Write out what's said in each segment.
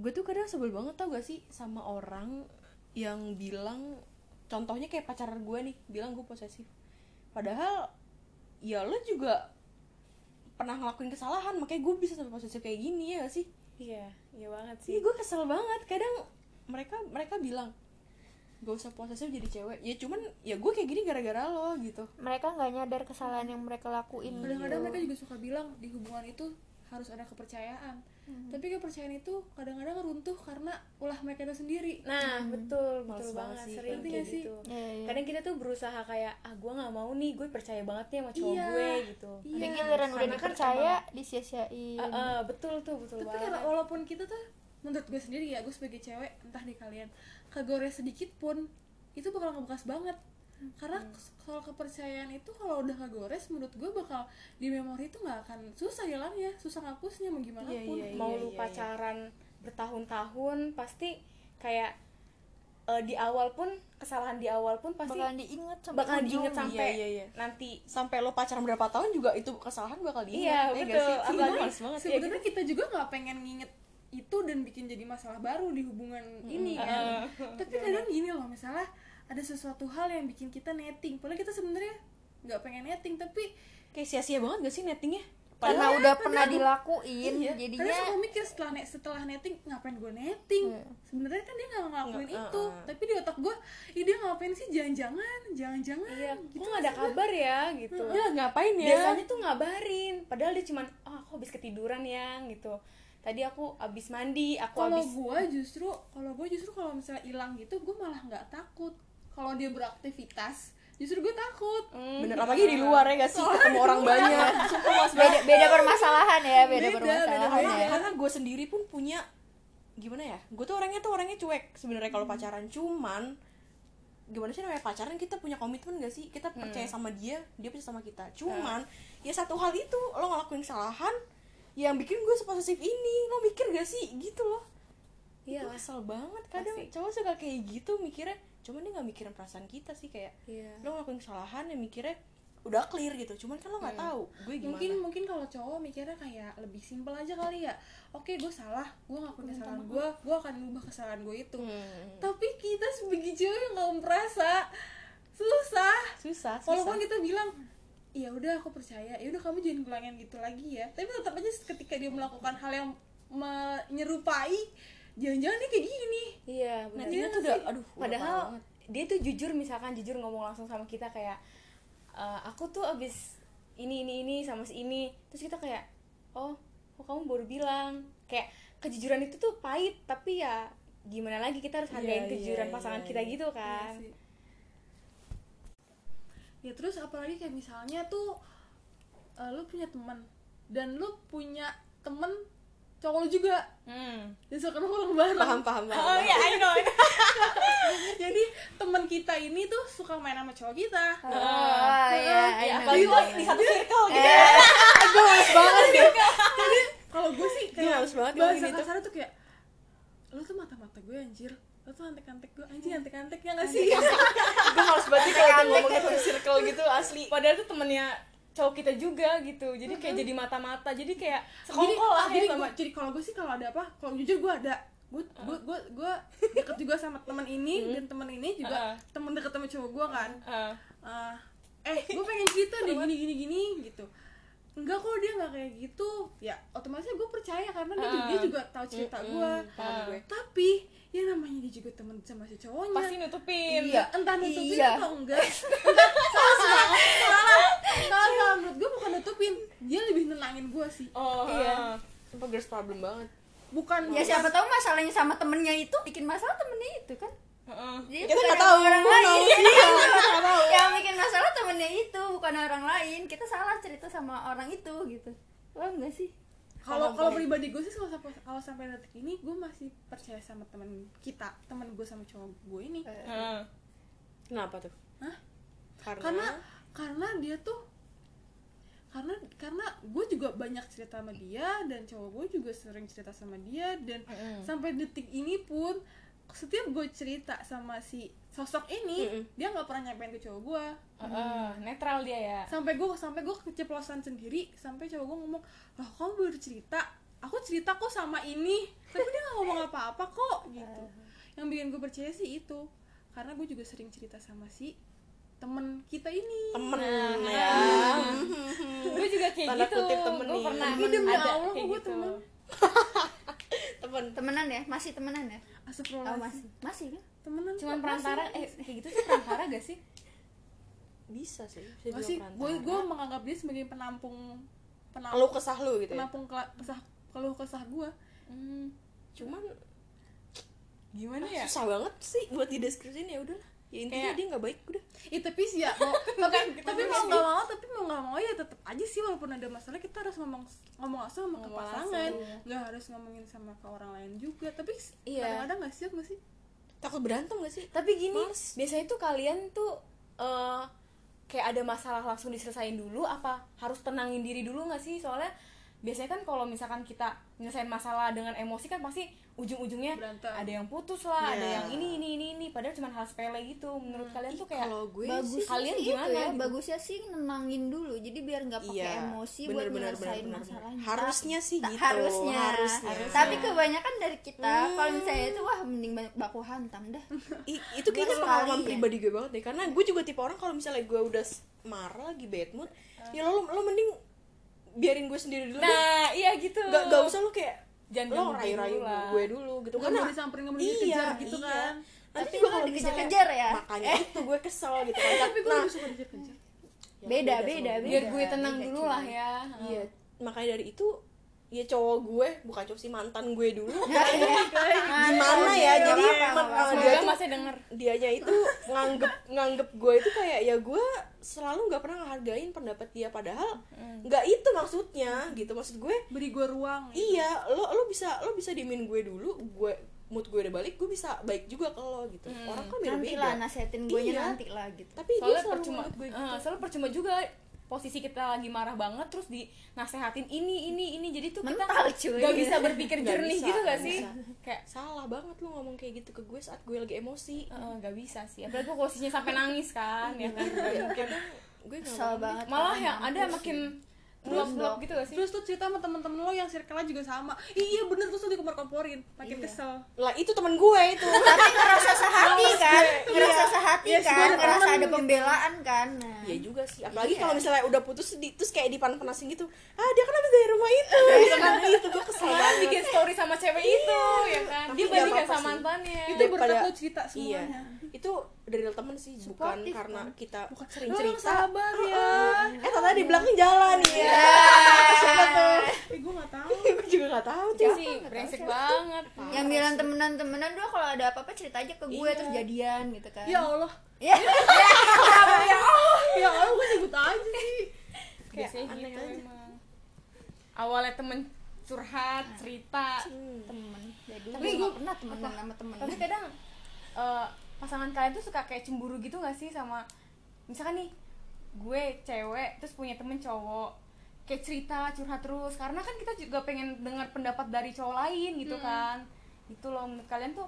gue tuh kadang sebel banget tau gak sih sama orang yang bilang contohnya kayak pacar gue nih bilang gue posesif. Padahal ya lo juga pernah ngelakuin kesalahan makanya gue bisa sampai posesif kayak gini ya gak sih? Iya iya banget sih. Iya gue kesel banget. Kadang mereka mereka bilang gak usah posesif jadi cewek. Ya cuman ya gue kayak gini gara-gara lo gitu. Mereka nggak nyadar kesalahan yang mereka lakuin kadang-kadang gitu. mereka juga suka bilang di hubungan itu harus ada kepercayaan tapi kepercayaan itu kadang-kadang runtuh karena ulah mereka itu sendiri nah betul Males betul banget banget sih sering kayak sih. gitu iya. kadang kita tuh berusaha kayak ah gue nggak mau nih gue percaya banget nih sama cowok Iya. gue gitu Iya. Tapi giliran udah Karena kan dipercaya disia-siain Ah, ah, betul tuh betul tapi banget karena walaupun kita tuh menurut gue sendiri ya gue sebagai cewek entah di kalian kagores sedikit pun itu bakal ngebekas banget karena soal kepercayaan itu kalau udah kagores menurut gue bakal di memori itu nggak akan susah hilangnya susah ngapusnya mau gimana Iya, pun iya, mau iya, lu iya. pacaran bertahun-tahun pasti kayak eh, di awal pun kesalahan di awal pun pasti bakalan diinget sampai bakalan ujung. diinget sampai Iya, iya, iya. nanti sampai lo pacaran berapa tahun juga itu kesalahan bakal diingat Iya, ya betul. sih? Apalagi males banget ya sebenarnya kita juga nggak pengen nginget itu dan bikin jadi masalah baru di hubungan ini kan tapi kadang gini loh misalnya ada sesuatu hal yang bikin kita netting. Padahal kita sebenarnya nggak pengen netting tapi kayak sia-sia banget gak sih nettingnya? Karena udah pernah dilakuin Iya. jadinya kadang suka mikir setelah net setelah netting ngapain gue netting? Iya. sebenarnya kan dia nggak ngelakuin Nggak, itu uh, uh. tapi di otak gue ih dia ngapain sih? Jangan-jangan jangan-jangan. Iya gitu nggak ada kabar ya gitu. Ya ngapain ya? Biasanya tuh ngabarin padahal dia cuman oh aku habis ketiduran ya gitu. Tadi aku habis mandi aku kalau habis gue justru kalau gue justru kalau misalnya hilang gitu gue malah nggak takut kalau dia beraktivitas justru gue takut. Hmm, bener apalagi di luar ya gak sih? Ketemu orang banyak. Sumpah mas. Beda beda permasalahan ya beda, Beda, permasalahan beda, ya. Karena gue sendiri pun punya gimana ya gue tuh orangnya tuh orangnya cuek sebenarnya kalau pacaran. Cuman gimana sih namanya pacaran kita punya komitmen gak sih? Kita percaya sama dia dia percaya sama kita. Cuman ya satu hal itu lo ngelakuin kesalahan yang bikin gue seposesif ini. Lo mikir gak sih? Gitu loh. Iya. Kesel banget kadang. Pasti. cowok suka kayak gitu mikirnya cuman dia nggak mikirin perasaan kita sih kayak Iya. lo ngelakuin kesalahan yang mikirnya udah clear gitu. Cuman kan lo nggak tahu gue gimana. Mungkin mungkin kalau cowok mikirnya kayak lebih simpel aja kali ya. Oke gue salah gue ngakuin kesalahan gue gue. akan mengubah kesalahan gue itu. Hmm, tapi kita sebagai cewek yang nggak merasa susah. Susah susah. Walaupun kita bilang ya udah aku percaya. Ya udah kamu jangan ngulangin gitu lagi ya. Tapi tetap aja ketika dia melakukan hal yang menyerupai jangan-jangan dia kayak gini iya benar. Nettingnya tuh udah aduh padahal dia tuh jujur misalkan jujur ngomong langsung sama kita kayak "Eh, aku tuh abis ini ini ini sama si ini terus kita kayak oh kok kamu baru bilang kayak kejujuran itu tuh pahit tapi ya gimana lagi kita harus hargain Iya, kejujuran iya, pasangan iya, kita iya. gitu kan Iya sih. ya terus apalagi kayak misalnya tuh eh, lu punya teman dan lu punya temen cowok lu juga. Hmm. dan suka nongkrong bareng. Paham paham paham. Oh ya I know. Jadi teman kita ini tuh suka main sama cowok kita. Oh iya ya, iya apalagi lo di satu circle gitu. Eh, gue males banget deh jadi kalau gue sih kayak males banget bahasa kasar tuh kayak lu tuh mata-mata gue anjir. Lu tuh antek-antek gue anjir antek-antek ya gak sih? Gue males banget sih kalau ngomongin satu circle gitu asli. Padahal tuh temennya cowok kita juga gitu. Jadi kayak jadi mata-mata. Jadi kayak sekongkol lah jadi ya sama gua- jadi kalau gue sih kalau ada apa kalau jujur gue ada. Gue gue gue gue deket juga sama teman ini dan teman ini juga Uh. temen deket sama cowok gue kan. Eh, Ah, eh gue pengen cerita deh gini gini gini gitu. Enggak kok dia nggak kayak gitu. Ya otomatis gue percaya karena dia, juga, dia juga tahu cerita gue paham gue. tapi ya namanya dia juga temen sama si cowoknya. Pasti nutupin. Iya. entah nutupin Iya. atau enggak. Entah salah salah salah. Salah salah. Menurut gue bukan nutupin. Dia lebih nenangin gue sih. Oh iya. sumpah girls problem banget. Bukan ya siapa tahu masalahnya sama temennya itu bikin masalah temennya itu kan? Heeh. Jadi kita bukan nggak tahu. orang lain? Iya, kita yang bikin masalah temennya itu bukan orang lain. Kita salah cerita sama orang itu gitu. Wah enggak sih kalau kalau pribadi gue sih kalau sampai kalau sampai detik ini gue masih percaya sama teman kita teman gue sama cowok gue ini. Heeh. kenapa tuh? Hah? karena, karena karena dia tuh karena karena gue juga banyak cerita sama dia dan cowok gue juga sering cerita sama dia dan sampai detik ini pun setiap gue cerita sama si sosok ini Mm-mm. dia nggak pernah nyampein ke cowok gue Heeh, netral dia ya. Sampai gue sampai gue keceplosan sendiri sampai cowok gue ngomong loh kamu baru cerita? Aku cerita kok sama ini. Tapi dia nggak ngomong apa-apa kok gitu. Yang bikin gue percaya sih itu. Karena gue juga sering cerita sama si temen kita ini. Temen Nah, ya. gue juga kayak Tanda gitu. temen gue nih. pernah demi ada Allah, kayak gue gitu. temen. Temen. Temenan ya? Masih temenan ya? Oh masih. masih. Kan? Temenan. Cuman perantara masih. eh kayak gitu sih perantara gak sih? Bisa sih bisa masih gue gue menganggap dia sebagai penampung lu penampung kesah lu gitu ya? Penampung kela- kesah keluh kesah gue hmm. cuman gimana ya? Susah banget sih buat dideskripsiin ya udahlah ya intinya Kayak- dia nggak baik udah Ih, tapi sih ya mau tapi tapi mau nggak mau tapi mau nggak mau ya tetap aja sih walaupun ada masalah kita harus ngomong ngomong langsung sama ke Ngomong pasangan langsung. nggak harus ngomongin sama ke orang lain juga tapi Iya. kadang-kadang nggak siap nggak sih takut berantem gak sih tapi gini Males. biasanya tuh kalian tuh eh, kayak ada masalah langsung diselesain dulu apa harus tenangin diri dulu nggak sih soalnya biasanya kan kalau misalkan kita nyelesain masalah dengan emosi kan pasti ujung-ujungnya Berantem. ada yang putus lah ada Iya. yang ini ini ini ini padahal cuma hal sepele gitu menurut kalian tuh kayak kalau gue bagus sih kalian sih gimana itu ya gitu? bagusnya sih nenangin dulu jadi biar nggak pakai Iya, emosi bener, buat bener, nyelesain bener, bener, masalahnya. Harusnya sih ta- gitu, harusnya. harusnya. tapi kebanyakan dari kita Hmm. kalau misalnya itu wah mending banyak baku hantam dah I- itu kayaknya pengalaman ya. pribadi gue banget deh karena gue juga tipe orang kalau misalnya gue udah marah lagi bad mood ya lo lo mending biarin gue sendiri dulu deh. Nah iya gitu. Gak, gak usah lo kayak Jangan lo rayu-rayu dulu lah. gue dulu gitu. Nggak karena mau disamperin nggak mau iya, dikejar gitu iya. kan. Nanti Tapi juga kalau dikejar-kejar ya? makanya itu gue kesel gitu kan. Tapi gue nah, suka dikejar-kejar ya beda beda gue. biar beda, gue tenang beda, dulu lah ya. Iya makanya dari itu ya cowok gue bukan cowok sih mantan gue dulu. Gimana ya, jadi apa, apa, uh, apa. dia masih denger. dianya itu nganggep nganggep gue itu kayak ya gue selalu nggak pernah ngehargain pendapat dia padahal nggak itu maksudnya gitu. Maksud gue beri gue ruang gitu. iya lo lo bisa lo bisa diemin gue dulu gue mood gue udah balik gue bisa baik juga ke lo gitu. Orang kan beda nanti beda lah nasehatin gue Iya. nanti lah gitu. Tapi dia soalnya selalu percuma gue gitu. eh, soalnya percuma juga posisi kita lagi marah banget terus dinasehatin ini ini ini. Jadi tuh kita Mental, cuy. gak bisa berpikir jernih bisa, gitu gak nggak sih? bisa. kayak salah banget lo ngomong kayak gitu ke gue saat gue lagi emosi. Eh, gak bisa sih. Apalagi gue posisinya sampai nangis kan ya kan? Gue kesel mau banget malah yang ada makin sih. blok-blok gitu gak sih? Terus tuh cerita sama temen-temen lo yang circle-nya juga sama. Iya bener terus tuh dikompor-komporin makin kesel. Lah itu temen gue itu. Tapi ngerasa sehati kan? ngerasa Iya. sehati Iya, kan? ngerasa ada gitu. pembelaan kan? Nah. Iya juga sih, apalagi Iya. kalau misalnya udah putus di, terus kayak dipanas-panasin gitu. Ah dia kan habis dari rumah itu, gitu kan? itu gue kesel banget. bikin story sama cewek itu ya kan? Tapi dia apa-apa sama mantannya itu berkat lo cerita Iya, semuanya itu dari real temen sih, bukan karena kan? kita Bukan. sering cerita. sabar ya. Eh ternyata di belakang jalan. Ya. Siapa tuh? eh gue gak tahu. Gue juga gak tahu tuh. sih. Brengsek banget. Yang bilang temenan-temenan doang kalau ada apa-apa cerita aja ke gue Iya. terus jadian gitu kan. Ya Allah. Ya ya Allah gue nyebut aja sih. Biasanya aneh gitu aja. emang. Awalnya temen curhat cerita. Hmm. temen. Jadi Tapi gue pernah temenan sama temen tapi kadang eh, pasangan kalian tuh suka kayak cemburu gitu gak sih sama misalkan nih gue cewek terus punya temen cowok kayak cerita curhat terus karena kan kita juga pengen dengar pendapat dari cowok lain gitu kan. Itu loh menurut kalian tuh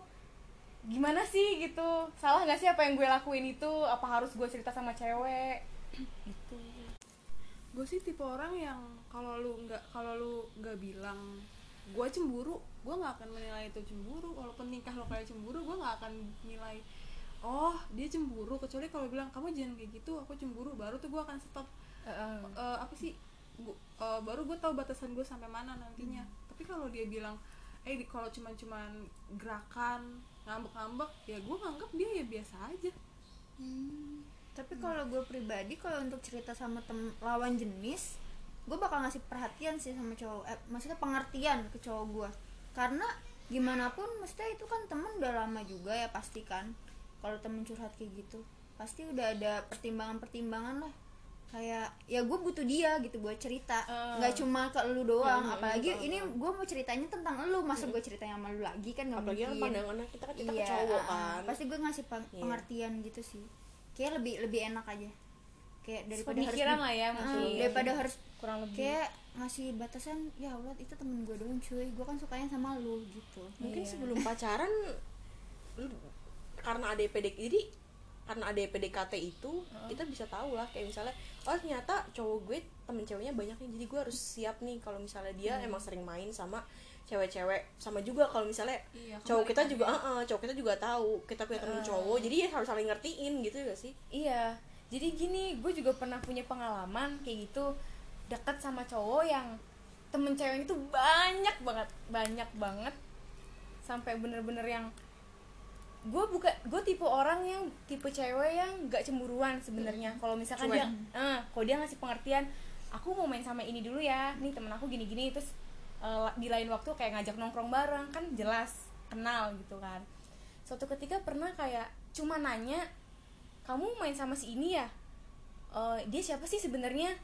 gimana sih gitu? Salah nggak sih apa yang gue lakuin itu? Apa harus gue cerita sama cewek? Gitu. Gue sih tipe orang yang kalau lu nggak kalau lu nggak bilang gue cemburu gue nggak akan menilai itu cemburu. Walaupun tingkah lo kayak cemburu gue nggak akan nilai oh dia cemburu kecuali kalau bilang kamu jangan kayak gitu aku cemburu baru tuh gue akan stop. Heeh. Eh, apa sih? Gu- eh, baru gue tahu batasan gue sampai mana nantinya. Tapi kalau dia bilang eh kalau cuman cuman gerakan ngambek-ngambek ya gue nganggap dia ya biasa aja. Hmm, tapi kalau gue pribadi kalau untuk cerita sama tem lawan jenis gue bakal ngasih perhatian sih sama cowok eh, maksudnya pengertian ke cowok gue karena gimana pun maksudnya itu kan temen udah lama juga ya pasti kan kalau temen curhat kayak gitu pasti udah ada pertimbangan-pertimbangan lah. Kayak ya gue butuh dia gitu buat cerita. Ah. nggak cuma ke lu doang Hmm, apalagi betul, ini gue mau ceritanya tentang lu masa gue ceritanya sama lu lagi kan nggak Apalagi kan mungkin pandangan kita kan kita ke iya. cowok kan. pasti gue ngasih peng- Iya. pengertian gitu sih. Kayak lebih lebih enak aja. Kayak daripada Pemikiran harus lah ya Ah, mungkin daripada harus kurang lebih. kayak ngasih batasan ya Allah itu temen gue doang cuy. Gue kan sukanya sama lu gitu. Mungkin Iya. sebelum pacaran lu karena ada PDK jadi karena ada PDKT itu kita bisa tahu lah kayak misalnya oh ternyata cowok gue temen ceweknya banyak nih jadi gue harus siap nih kalau misalnya dia Hmm. emang sering main sama cewek-cewek sama juga kalau misalnya Iya, cowok kita juga eh, eh, cowok kita juga tahu kita punya temen cowok jadi ya harus saling ngertiin gitu gak sih? Iya, jadi gini, gue juga pernah punya pengalaman kayak gitu deket sama cowok yang temen cewek itu banyak banget, banyak banget, sampai bener-bener yang gue buka gue tipe orang yang tipe cewek yang gak cemburuan sebenarnya. Kalau misalkan Cuek. dia eh kalau dia ngasih pengertian aku mau main sama ini dulu ya. Nih temen aku gini-gini. Terus eh, di lain waktu kayak ngajak nongkrong bareng kan jelas kenal gitu kan. Suatu ketika pernah kayak cuma nanya kamu main sama si ini ya? Eh, dia siapa sih sebenarnya?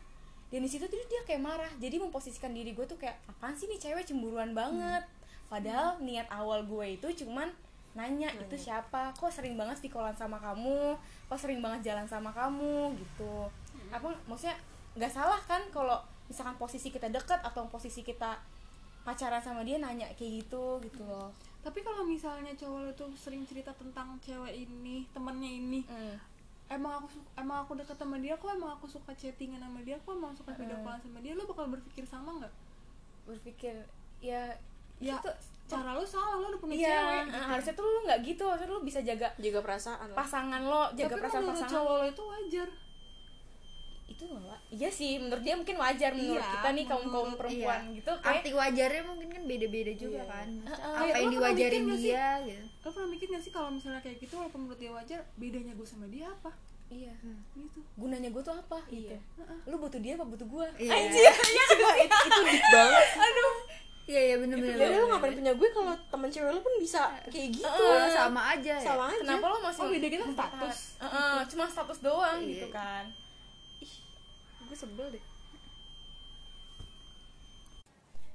Dan di situ tuh dia kayak marah. Jadi memposisikan diri gue tuh kayak apaan sih nih cewek cemburuan banget. Padahal niat awal gue itu cuman nanya itu siapa? Kok sering banget vikolan sama kamu? Kok sering banget jalan sama kamu? Gitu. Apa maksudnya nggak salah kan kalau misalkan posisi kita dekat atau posisi kita pacaran sama dia nanya kayak gitu gitu loh. Tapi kalau misalnya cowok tuh sering cerita tentang cewek ini temennya ini Hmm. emang aku emang aku deket sama dia kok emang aku suka chattingan sama dia kok emang suka video callan sama dia lu bakal berpikir sama nggak? Berpikir ya ya. Itu cara lu salah lu udah punya iya cewek. eh, harusnya tuh lu nggak gitu harusnya lu bisa jaga juga perasaan. pasangan lo jaga tapi perasaan pasangan cowok lo. itu wajar. Itu nggak iya sih menurut dia mungkin wajar menurut Iya, kita nih kaum kaum perempuan Iya. gitu kayak arti wajarnya mungkin kan beda-beda juga Iya. kan. Maksudnya Heeh. apa Iya, yang diwajarin nggak sih? dia gitu. Lo pernah mikir gak sih kalau misalnya kayak gitu walaupun menurut dia wajar bedanya gue sama dia apa? Iya. Gitu. Gunanya gue tuh apa? Gitu lu butuh dia apa butuh gue Iya. anjir. Coba, itu, itu deep banget. Aduh iya iya bener-bener ya udah lu ngapain punya gue kalau temen cewek lu pun bisa kayak gitu Oh, sama aja ya sama aja kenapa lo masih Oh, beda kita status. Heeh, cuma status doang Iya. gitu kan gue sebel deh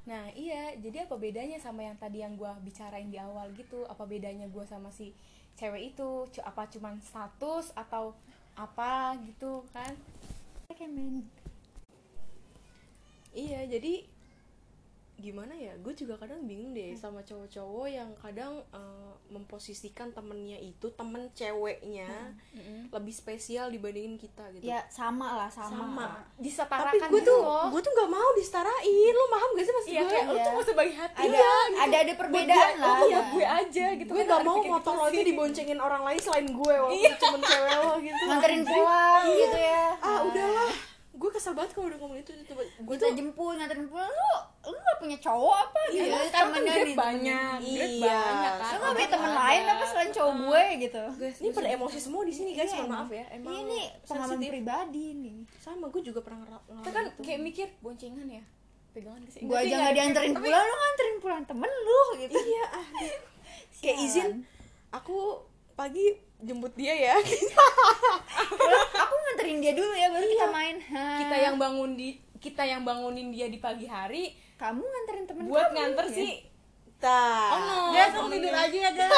Nah iya, jadi apa bedanya sama yang tadi yang gue bicarain di awal gitu? Apa bedanya gue sama si cewek itu? Cu- Apa cuman status atau apa gitu kan? kayak main iya jadi gimana ya gue juga kadang bingung deh sama cowok-cowok yang kadang eh, memposisikan temennya itu temen ceweknya lebih spesial dibandingin kita gitu. Ya sama lah sama, Sama. Disetarakan tapi gue gitu tuh gue tuh nggak mau disetarain. Lo paham gak sih maksud Iya gue? kayak Iya. tuh gak usah bagi hati ada ya, ada ada perbedaan lah Iya gue aja gitu gue kan, gak ada mau motor gitu lo itu diboncengin orang lain selain gue walaupun temen cewek lo gitu. Nganterin pulang gitu ya. Ah udahlah. Gue kesel banget kalau udah ngomong itu gue gue tuh jemput nganterin pulang lu lu gak punya cowok apa? Gitu Iya, kan temennya nih banyak, Iya. banyak kan. lu punya temen lain apa selain cowok gue gitu. Ini pada emosi semua di sini guys Iya, mohon maaf ya. Emang ini pengalaman pribadi nih sama gue juga pernah Kita kan itu. kayak mikir boncengan ya, pegangan ke sini. gue aja gak dianterin pulang lu nganterin pulang temen lu gitu. Iya ah kayak izin aku pagi jemput dia ya. Aku nganterin dia dulu ya baru kita main. Ha. Kita yang bangun di kita yang bangunin dia di pagi hari kamu nganterin temen buat kamu, nganter ya. sih. tak Oh no. dia tuh tidur aja ya guys.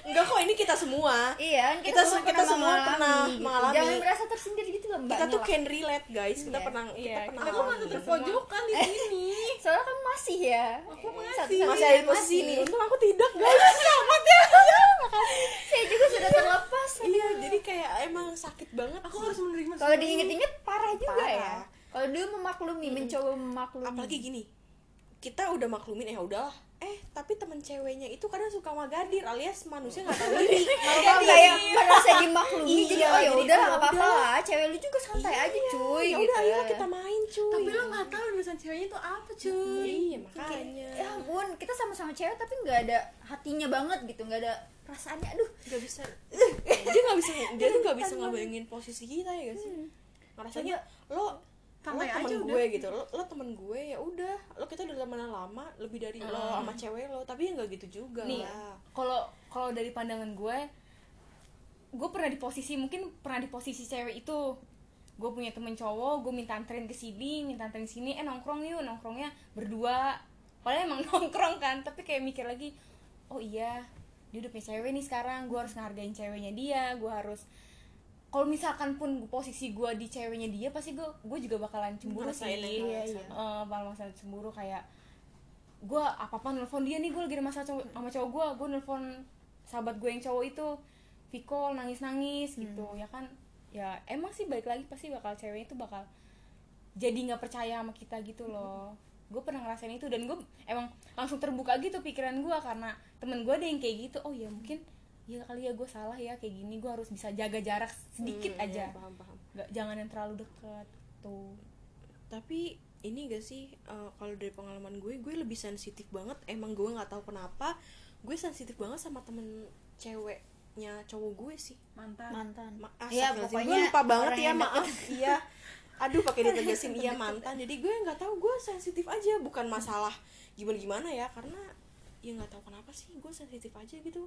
Enggak kok ini kita semua. Iya kan Kita se- kita semua pernah gitu. mengalami. jangan merasa tersindir gitu loh mbak. Kita tuh can relate guys. Kita Iya. pernah kita Iya, pernah kita aku masih terpojokan di sini. Soalnya kan masih ya. Aku masih. Masih ada di posisi ini. Untung aku tidak guys. Saya juga sudah terlepas. Iya jadi kayak emang sakit banget. Aku harus menerima kalau semua diinget-inget parah juga Parah. ya kalau dulu memaklumi mencoba memaklumi. Apalagi gini kita udah maklumin ya udahlah. Eh tapi temen ceweknya itu kadang suka magadir alias manusia nggak tahu diri. Kalau kayak merasa dimaklumi Iya, jadi oh ya udah nggak apa-apa udah. lah cewek lu juga santai aja cuy ya gitu udah ayo kita main cuy. Tapi lo nggak tahu urusan ceweknya itu apa cuy. Iya makanya. ya ampun kita sama-sama cewek tapi nggak ada hatinya banget gitu nggak ada perasaannya. Aduh. Nggak bisa. Dia nggak bisa dia tuh nggak bisa ngebayangin posisi kita ya gak sih? Ngerasanya lo lo temen aja gue udah. gitu. Lo, lo temen gue ya udah. Lo kita udah temenan lama lebih dari lo sama cewek lo. Tapi ya nggak gitu juga Nih, kalau kalau dari pandangan gue, gue pernah di posisi mungkin pernah di posisi cewek itu. Gue punya temen cowok, gue minta anterin ke sini, minta anterin sini, eh nongkrong yuk, nongkrongnya berdua. Padahal emang nongkrong kan, tapi kayak mikir lagi, oh iya, dia udah punya cewek nih sekarang, gue harus ngehargain ceweknya dia, gue harus kalau misalkan pun posisi gue di ceweknya dia pasti gue gue juga bakalan cemburu Ngerasain sih. Iya, iya. Eh, bakal masalah cemburu kayak gue apa apa nelfon dia nih gue lagi ada masalah cowok, sama cowok gue gue nelfon sahabat gue yang cowok itu Viko nangis nangis gitu ya kan? Ya emang sih balik lagi pasti bakal cewek itu bakal jadi nggak percaya sama kita gitu loh. Gue pernah ngerasain itu dan gue emang langsung terbuka gitu pikiran gue karena temen gue ada yang kayak gitu. Oh ya mungkin ya kali ya gue salah ya kayak gini gue harus bisa jaga jarak sedikit Hmm, aja. iya, paham paham. Nggak jangan yang terlalu deket tuh. Tapi ini gak sih eh, kalau dari pengalaman gue gue lebih sensitif banget. Emang gue nggak tahu kenapa gue sensitif banget sama temen ceweknya cowok gue sih. Mantan. Mantan. Ma ah, Iya, astagfirullahaladzim. pokoknya gue lupa banget ya maaf. iya. Aduh pakai ditegasin iya mantan. Jadi gue nggak tahu gue sensitif aja. Bukan masalah gimana gimana ya karena ya nggak tahu kenapa sih gue sensitif aja gitu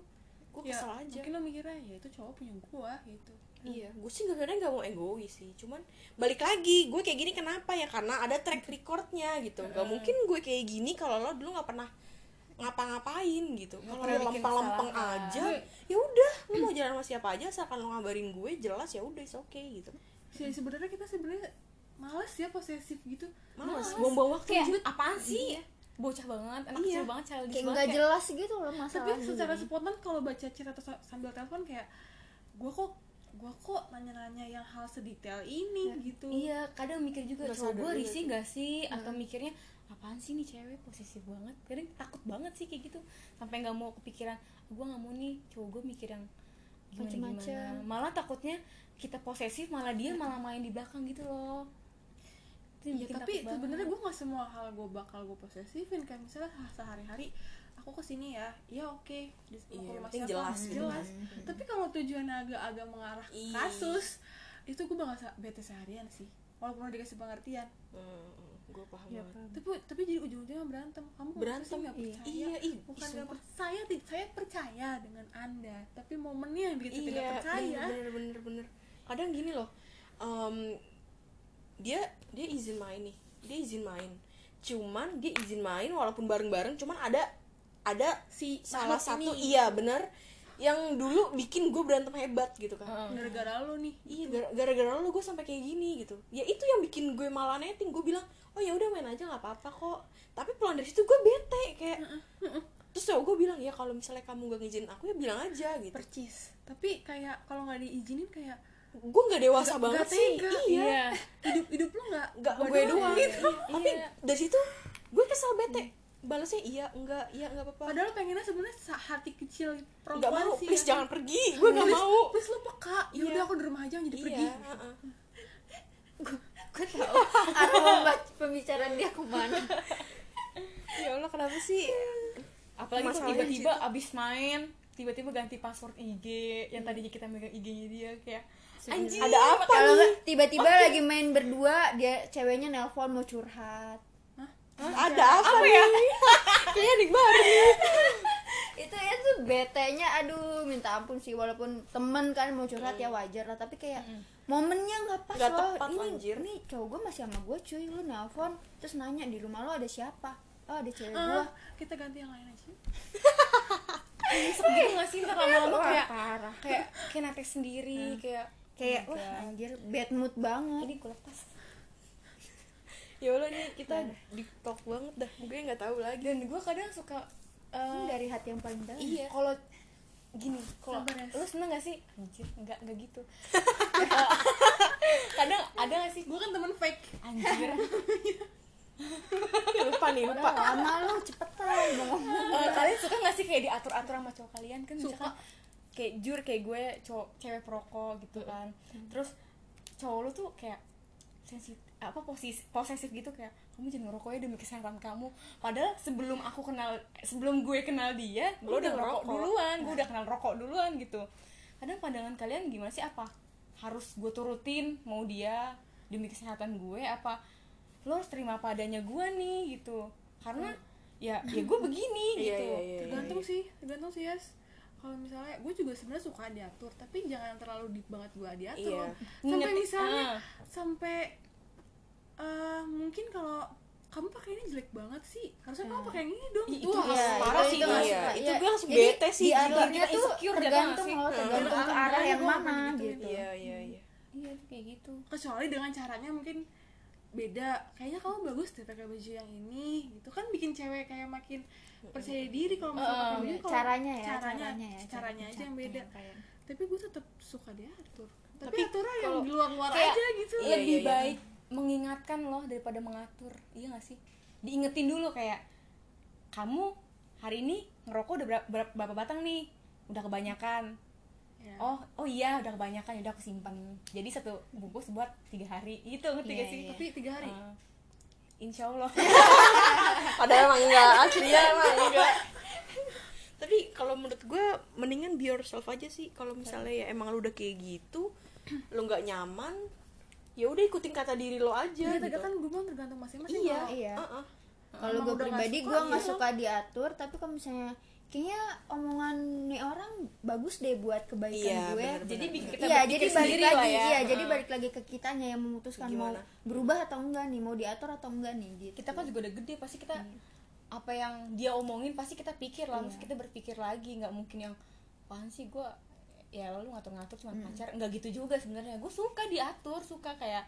gue ya kesel aja. mungkin lo mikirnya ya itu cowok punya gua gitu. Iya, gue sih sebenarnya nggak mau egois sih, cuman balik lagi gue kayak gini kenapa ya? Karena ada track recordnya gitu. Gak mungkin gue kayak gini kalau lo dulu nggak pernah ngapa-ngapain gitu. Kalau lo lempeng-lempeng aja, ya udah, lo mau jalan sama siapa aja, asalkan lo ngabarin gue jelas ya udah, oke okay gitu. sih sebenarnya kita sebenarnya males ya posesif gitu. Males, buang-buang waktu. Kayak apaan sih bocah banget anak Iya. kecil banget childish kayak banget nggak kayak, jelas gitu loh tapi masalahnya secara jadi. spontan kalau baca cerita sa- sambil telepon kayak gua kok gua kok nanya-nanya yang hal sedetail ini gitu. Iya kadang mikir juga cowok gue risih sih. gak sih? Atau mikirnya apaan sih nih cewek posesif banget. Kadang takut banget sih kayak gitu sampai nggak mau kepikiran gue nggak mau nih cowok gue mikir yang gimana gimana malah takutnya kita posesif malah dia malah main di belakang gitu loh itu yang Iya, bikin tapi sebenarnya gue nggak semua hal gue bakal gue posesifin. Kayak misalnya sehari-hari aku ke sini ya ya oke. Dis- mau Iya, ke yang rumah siapa? jelas. gitu jelas tapi kalau tujuannya agak-agak mengarah Ih. kasus itu gue bakal bete seharian sih. Walaupun udah dikasih pengertian. Hmm, gue paham Iya, banget. tapi tapi jadi ujung-ujungnya berantem. Kamu Berantem, nggak iya. percaya. Iya, ih, bukan nggak percaya saya percaya dengan anda tapi momennya yang bikin saya tidak iya percaya. bener bener bener. Kadang gini loh em, dia dia izin main nih. Dia izin main. Cuman dia izin main walaupun bareng bareng cuman ada ada si salah satu ini. iya bener yang dulu bikin gue berantem hebat gitu kan. Gara-gara lo nih. Iya gara- gara-gara lo gue sampai kayak gini gitu. Ya itu yang bikin gue malah netting. Gue bilang oh ya udah main aja nggak apa-apa kok. Tapi pulang dari situ gue bete kayak terus cowok gue bilang ya kalau misalnya kamu gak ngizinin aku ya bilang aja gitu. Percis. Tapi kayak kalau nggak diizinin kayak gue nggak dewasa Nggak- banget nggak sih. tega. iya. Iya. Hidup hidup lo nggak nggak gue doang gitu. tapi Iya. dari situ gue kesel bete. Balasnya iya enggak iya enggak apa-apa. Padahal pengennya sebenarnya hati kecil nggak perempuan mau. sih please ya. jangan pergi. Gue nggak mau. please lo peka. Ya udah Iya. aku di rumah aja jadi iya pergi. heeh. gue tahu arah membaca pembicaraan dia ke mana. Ya allah kenapa sih? Apalagi tiba-tiba abis main tiba-tiba ganti password IG yang tadinya kita megang IG-nya dia kayak anjing ada apa kalau nih? tiba-tiba lagi main berdua dia ceweknya nelpon mau curhat. Ada apa, ya? kayaknya adik baru nih itu itu betenya aduh minta ampun sih walaupun temen kan mau curhat ya wajar lah tapi kayak momennya nggak pas Nggak loh. tepat, ini anjir. ini cowok gue masih sama gue cuy. Lu nelpon terus nanya di rumah lo ada siapa? Oh ada cewek Ah, gue kita ganti yang lain aja. Nyesek gitu gak sih? Ntar lama-lama kayak parah. kayak kayak netes sendiri kayak kayak Oh wah anjir bad mood banget. Ini gue lepas ya allah nih kita di talk banget dah. Gue nggak tahu lagi. Dan gue kadang suka Ini dari hati yang paling dalam. iya. Kalau gini kalau lu seneng gak sih? Anjir enggak enggak gitu. Kadang ada gak sih? Gue kan temen fake. Anjir. Lupa nih lupa. Udah lama lo cepetan ngomong. Eh, kalian suka gak sih kayak diatur atur sama cowok kalian? Kan misalkan kayak jur kayak gue cowok cewek perokok gitu kan. Terus cowok lu tuh kayak sensitif apa posis posesif gitu kayak kamu jangan ngerokok ya demi kesehatan kamu. Padahal sebelum aku kenal sebelum gue kenal dia gue Lo udah ngerokok duluan gue udah kenal rokok duluan gitu. Kadang pandangan kalian gimana sih? Apa harus gue turutin mau dia demi kesehatan gue? Apa lo harus terima apa adanya gue nih gitu. Karena ya ya gue begini Iya, gitu. iya, iya, tergantung sih tergantung sih yes kalau misalnya gue juga sebenarnya suka diatur tapi jangan terlalu deep banget gue diatur Iya. sampai Nginget- misalnya ah. sampai eh, mungkin kalau kamu pakai ini jelek banget sih harusnya kamu pakai yang ini dong itu Wah, Iya, parah itu- sih itu iya. itu Iya. gue langsung Jadi, bete sih di gila. aturnya Kita tuh tergantung loh tergantung ke arah yang mana gitu iya iya iya iya kayak gitu kecuali dengan caranya mungkin beda. Kayaknya kamu bagus deh pakai baju yang ini gitu. Kan bikin cewek kayak makin percaya diri kalau misalnya pakai baju kalau caranya ya caranya caranya ya caranya aja yang beda. penyampaian. tapi gue tetap suka diatur. Tapi, Tapi aturnya yang di luar-luar kayak aja gitu. Iya, lebih iya, iya. baik mengingatkan loh daripada mengatur. Iya gak sih? Diingetin dulu kayak kamu hari ini ngerokok udah berapa, berapa batang nih? Udah kebanyakan Ya. oh oh iya udah kebanyakan udah aku simpan jadi satu bungkus buat tiga hari gitu ngerti Iya, gak sih iya. tapi tiga hari Eh, insya allah padahal emang enggak aslinya emang enggak tapi kalau menurut gue mendingan be yourself aja sih kalau misalnya ya emang lu udah kayak gitu lu nggak nyaman ya udah ikutin kata diri lo aja Iya, gitu. kan gue bilang tergantung masing-masing iya kalau- Iya. uh-uh. kalau Emang gue pribadi gue nggak iya. suka diatur tapi kalau misalnya kayaknya omongan nih orang bagus deh buat kebaikan Iya, gue. bener, jadi bener, kita iya jadi balik sendiri lagi lah ya. iya jadi Heeh. balik lagi ke kitanya yang memutuskan mau Gimana? berubah atau enggak nih mau diatur atau enggak nih gitu. Kita kan juga udah gede pasti kita apa yang dia omongin pasti kita pikir lah. Terus kita berpikir lagi nggak mungkin yang apaan sih gue ya lu ngatur-ngatur cuma pacar. Nggak gitu juga sebenarnya. Gue suka diatur suka kayak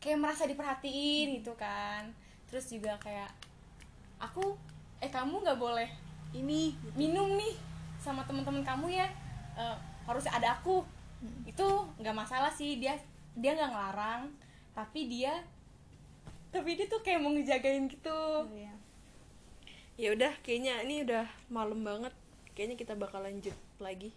kayak merasa diperhatiin gitu kan. Terus juga kayak aku eh kamu nggak boleh ini minum nih sama teman-teman kamu ya. Eh, harus ada aku. Itu nggak masalah sih. Dia dia nggak ngelarang. Tapi dia tapi dia tuh kayak mau ngejagain gitu. Iya. ya udah kayaknya ini udah malam banget. Kayaknya kita bakal lanjut lagi.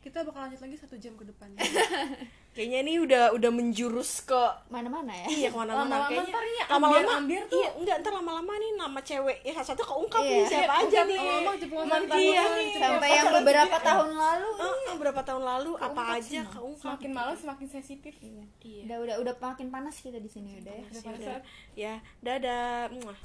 Kita bakal lanjut lagi satu jam ke depan kayaknya ini udah udah menjurus ke mana-mana ya? Iya ke mana-mana. Lama-lama kayaknya ya, lama-lama ambiar-ambiar tuh. iya enggak ntar lama-lama nih nama cewek ya satu keungkap Iya. nih siapa Iya, aja nih. Lama-lama iya. sampai yang beberapa tahun lalu. Eh, eh, berapa tahun lalu apa aja keungkap. Semakin malam semakin sensitif. Iya. Udah udah udah makin panas kita di sini udah ya. Ya udah. ya. Dadah.